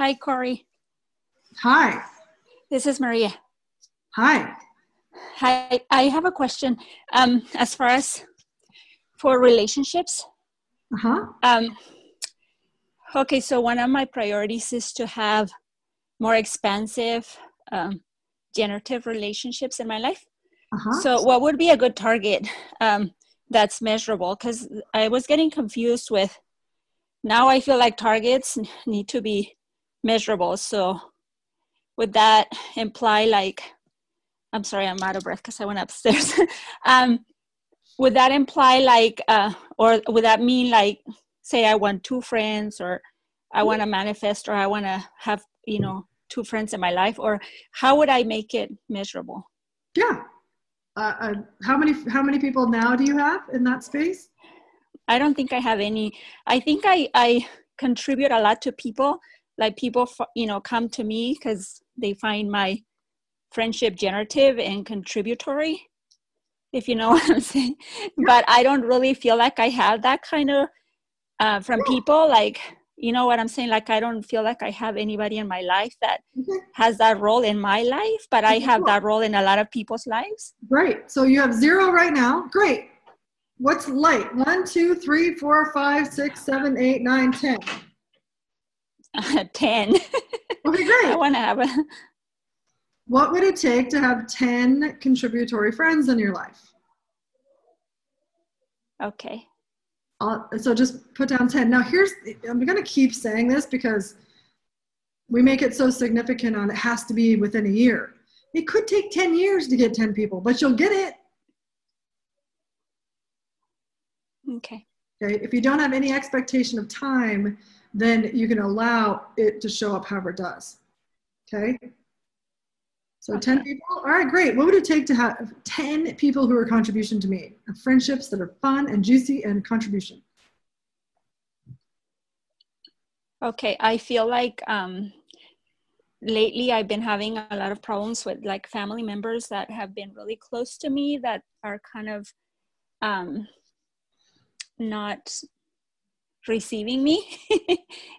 Hi, Cory. Hi. This is Maria. Hi. Hi. I have a question. Um, as far as for relationships. Uh huh. Um, okay, so one of my priorities is to have more expansive um, generative relationships in my life. Uh-huh. So, what would be a good target um, that's measurable? Because I was getting confused with now I feel like targets need to be measurable. So, would that imply like, I'm sorry, I'm out of breath because I went upstairs. um, would that imply like, uh, or would that mean like, say I want two friends or I want to manifest or I want to have, you know, two friends in my life or how would I make it measurable? Yeah. Uh, uh, how many how many people now do you have in that space? I don't think I have any. I think I I contribute a lot to people. Like people, you know, come to me because they find my friendship generative and contributory. If you know what I'm saying, but I don't really feel like I have that kind of uh, from people. Like you know what I'm saying? Like, I don't feel like I have anybody in my life that Okay. has that role in my life, but I have that role in a lot of people's lives. Great. So you have zero right now. Great. What's light? One, two, three, four, five, six, seven, eight, nine, ten. 10. Okay, great. I want to have a, What would it take to have 10 contributory friends in your life? okay. Uh, so just put down 10. Now here's, I'm going to keep saying this because we make it so significant on it has to be within a year. It could take 10 years to get 10 people, but you'll get it. Okay. Okay. If you don't have any expectation of time, then you can allow it to show up however it does. Okay. So 10 people. All right, great. What would it take to have 10 people who are contribution to me? Friendships that are fun and juicy and contribution. Okay. I feel like um, lately I've been having a lot of problems with like family members that have been really close to me that are kind of um, not receiving me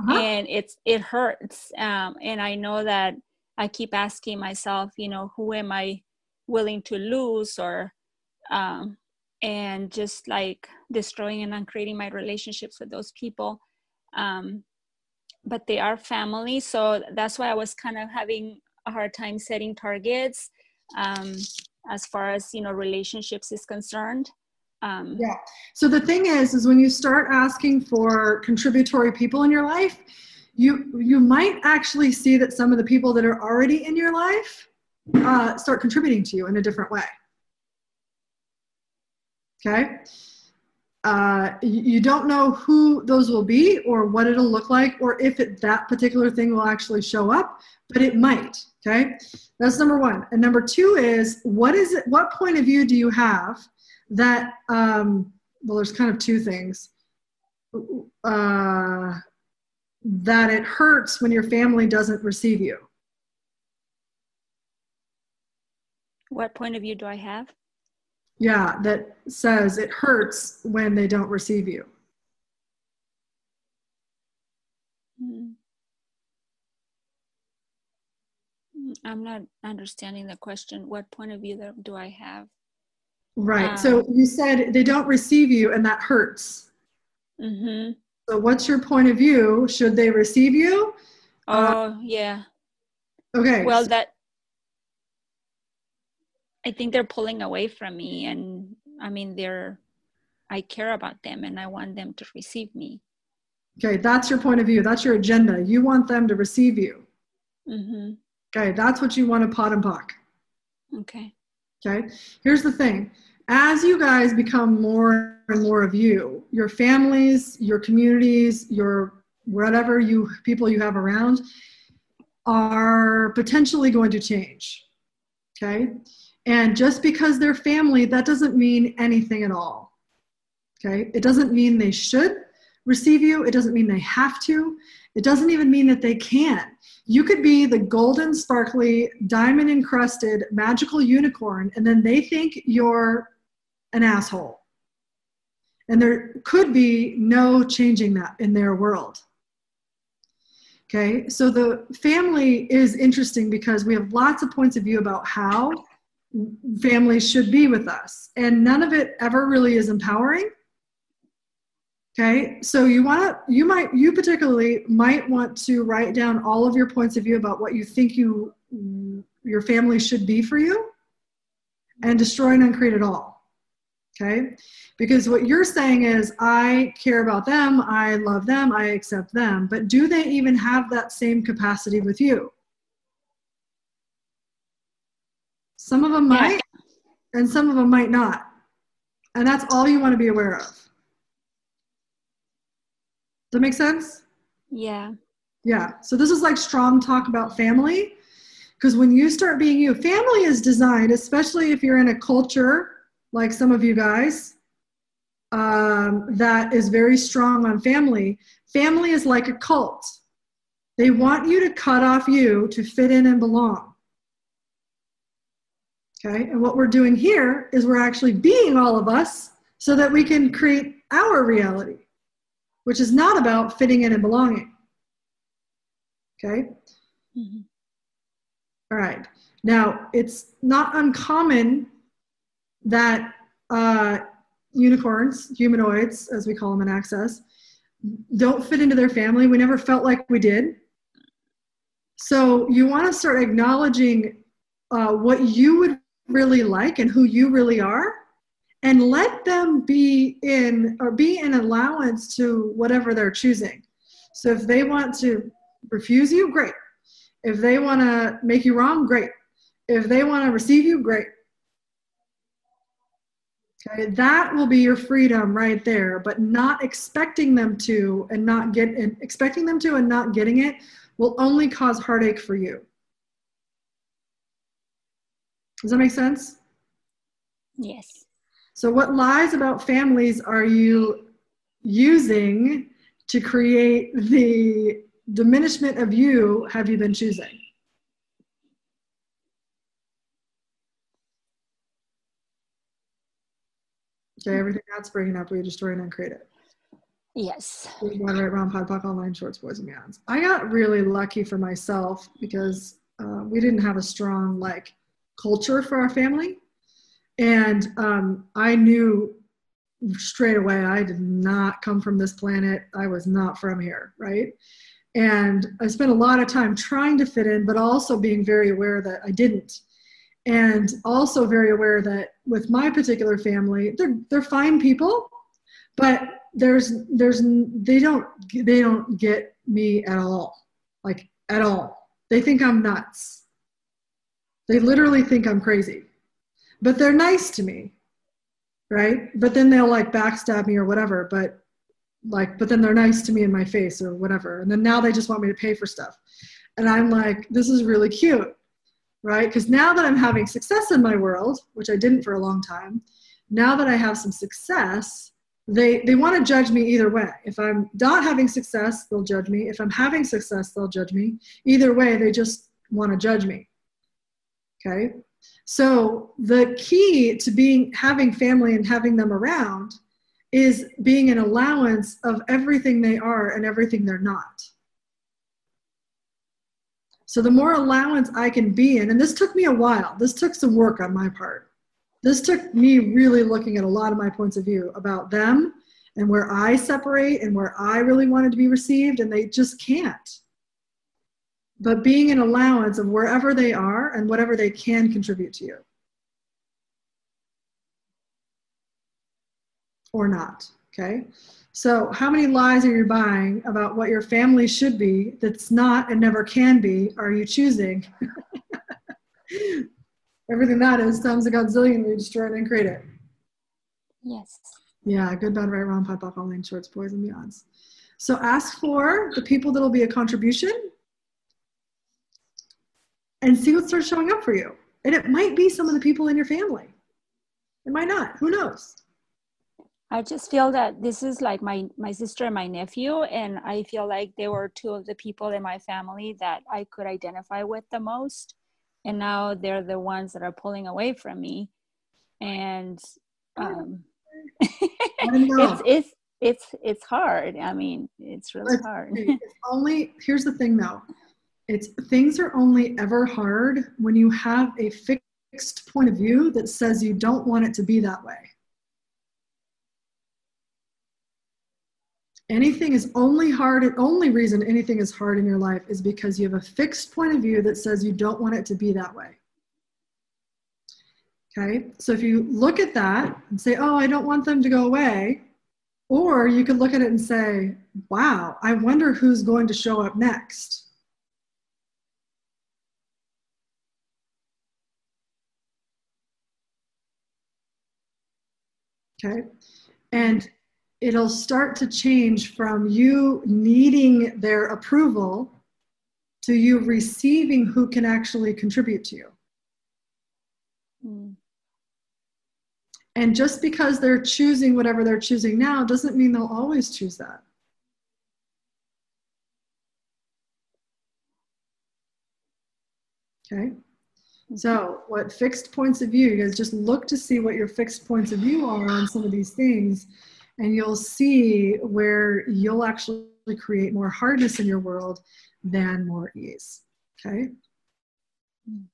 Uh-huh. and it's it hurts um, and i know that i keep asking myself you know who am i willing to lose or um, and just like destroying and uncreating my relationships with those people um, but they are family so that's why i was kind of having a hard time setting targets um, as far as you know relationships is concerned um, Yeah. So the thing is, is when you start asking for contributory people in your life, you you might actually see that some of the people that are already in your life uh, start contributing to you in a different way. Okay. Uh, you, don't know who those will be or what it'll look like or if it, that particular thing will actually show up, but it might. Okay. That's number one. And number two is what is it? What point of view do you have that? Um, well, there's kind of two things. Uh, that it hurts when your family doesn't receive you. what point of view do i have Yeah, that says it hurts when they don't receive you. Mm. Mm, I'm not understanding the question. What point of view do I have? Right. so Um, you said they don't receive you and that hurts. Mm-hmm. So what's your point of view? Should they receive you? Uh, Oh, yeah. Okay. Well, so- that I think they're pulling away from me, and I mean, they're. I care about them, and I want them to receive me. okay, that's your point of view. That's your agenda. You want them to receive you. Mm-hmm. Okay, that's what you want to POD and POC. Okay. Okay, here's the thing. As you guys become more and more of you, your families, your communities, your whatever you people you have around are potentially going to change. Okay, and just because they're family, that doesn't mean anything at all. Okay, it doesn't mean they should receive you, it doesn't mean they have to, it doesn't even mean that they can. You could be the golden, sparkly, diamond encrusted, magical unicorn, and then they think you're an asshole. And there could be no changing that in their world. Okay, so the family is interesting because we have lots of points of view about how families should be with us, and none of it ever really is empowering. Okay, so you want to, you might, you particularly might want to write down all of your points of view about what you think you, your family should be for you, and destroy and uncreate it all. Okay, because what you're saying is, I care about them, I love them, I accept them, but do they even have that same capacity with you? Some of them might, and some of them might not. And that's all you want to be aware of. Does that make sense? Yeah. Yeah. So this is like strong talk about family. Because when you start being you, family is designed, especially if you're in a culture like some of you guys, um, that is very strong on family. Family is like a cult. They want you to cut off you to fit in and belong. Okay, and what we're doing here is we're actually being all of us so that we can create our reality, which is not about fitting in and belonging. Okay? Mm-hmm. All right. Now, it's not uncommon that uh, unicorns, humanoids, as we call them in Access, don't fit into their family. We never felt like we did. So you want to start acknowledging uh, what you would really like and who you really are, and let them be in or be in allowance to whatever they're choosing. So if they want to refuse you, great. If they want to make you wrong, great. If they want to receive you, great. Okay, that will be your freedom right there. But not expecting them to and not get and expecting them to and not getting it will only cause heartache for you. Does that make sense? Yes. So, what lies about families are you using to create the diminishment of you have you been choosing? Okay, everything that's bringing up, we destroy and uncreate it. Yes. Moderate round pod poc all nine shorts boys and beyonds. I got really lucky for myself because uh, we didn't have a strong like culture for our family, and um, I knew straight away I did not come from this planet. I was not from here, right? And I spent a lot of time trying to fit in, but also being very aware that I didn't and also very aware that with my particular family they're they're fine people but there's there's they don't they don't get me at all like at all they think i'm nuts they literally think i'm crazy but they're nice to me right but then they'll like backstab me or whatever but like but then they're nice to me in my face or whatever and then now they just want me to pay for stuff and i'm like this is really cute right? Because now that I'm having success in my world, which I didn't for a long time, now that I have some success, they, they want to judge me either way. If I'm not having success, they'll judge me. If I'm having success, they'll judge me. Either way, they just want to judge me. Okay? So the key to being having family and having them around is being an allowance of everything they are and everything they're not. So the more allowance I can be in, and this took me a while, this took some work on my part. This took me really looking at a lot of my points of view about them and where I separate and where I really wanted to be received, and they just can't. But being an allowance of wherever they are and whatever they can contribute to you. Or not, okay? So, how many lies are you buying about what your family should be that's not and never can be? Are you choosing? Everything that is times a godzillion, we destroy it and create it. Yes. Yeah, good, bad, right, wrong, pipe, off, all nine, shorts, boys, and beyonds. So, ask for the people that will be a contribution and see what starts showing up for you. And it might be some of the people in your family. It might not. Who knows? I just feel that this is like my my sister and my nephew, and I feel like they were two of the people in my family that I could identify with the most, and now they're the ones that are pulling away from me, and um, it's it's it's it's hard i mean it's really It's- hard It's only here's the thing though. It's things are only ever hard when you have a fixed point of view that says you don't want it to be that way. Anything is only hard, the only reason anything is hard in your life is because you have a fixed point of view that says you don't want it to be that way. Okay, so if you look at that and say, oh, I don't want them to go away, or you could look at it and say, wow, I wonder who's going to show up next. Okay. And it'll start to change from you needing their approval to you receiving who can actually contribute to you. Mm. And just because they're choosing whatever they're choosing now doesn't mean they'll always choose that. Okay. Mm-hmm. So, what fixed points of view, you guys just look to see what your fixed points of view are on some of these things, and you'll see where you'll actually create more hardness in your world than more ease. Okay. Mm.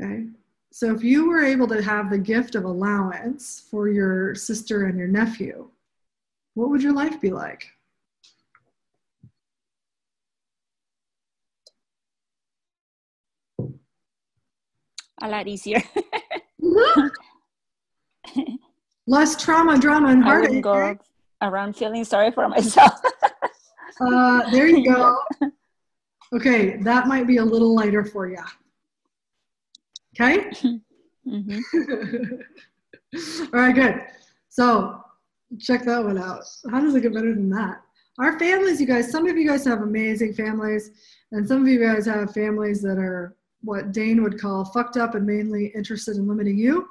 Okay. So, if you were able to have the gift of allowance for your sister and your nephew, what would your life be like? A lot easier Less trauma, drama, and i heartache. wouldn't go around feeling sorry for myself Uh, there you go. Okay, that might be a little lighter for you. Okay? hmm All right, good. So check that one out. How does it get better than that? Our families, you guys, some of you guys have amazing families, and some of you guys have families that are what Dane would call fucked up and mainly interested in limiting you.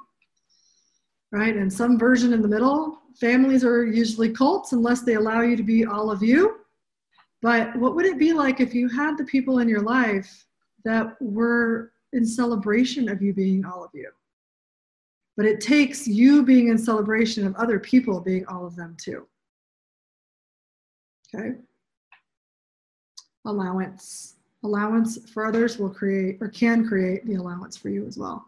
Right? And some version in the middle. Families are usually cults unless they allow you to be all of you. But what would it be like if you had the people in your life that were in celebration of you being all of you? But it takes you being in celebration of other people being all of them too. Okay? Allowance. Allowance for others will create or can create the allowance for you as well.